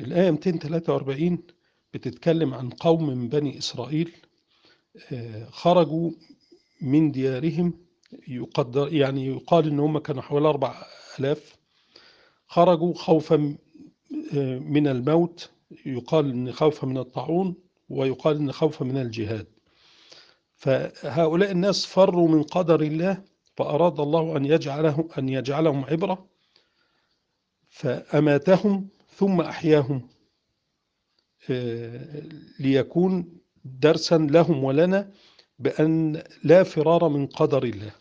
الآية 243 بتتكلم عن قوم من بني إسرائيل آه، خرجوا من ديارهم يقدر يعني يقال إن هم كانوا حوالي أربع ألاف خرجوا خوفا آه، من الموت يقال إن خوفا من الطاعون ويقال إن خوفا من الجهاد. فهؤلاء الناس فروا من قدر الله فأراد الله أن يجعلهم أن يجعلهم عبرة فأماتهم ثم أحياهم آه، ليكون درسا لهم ولنا بأن لا فرار من قدر الله.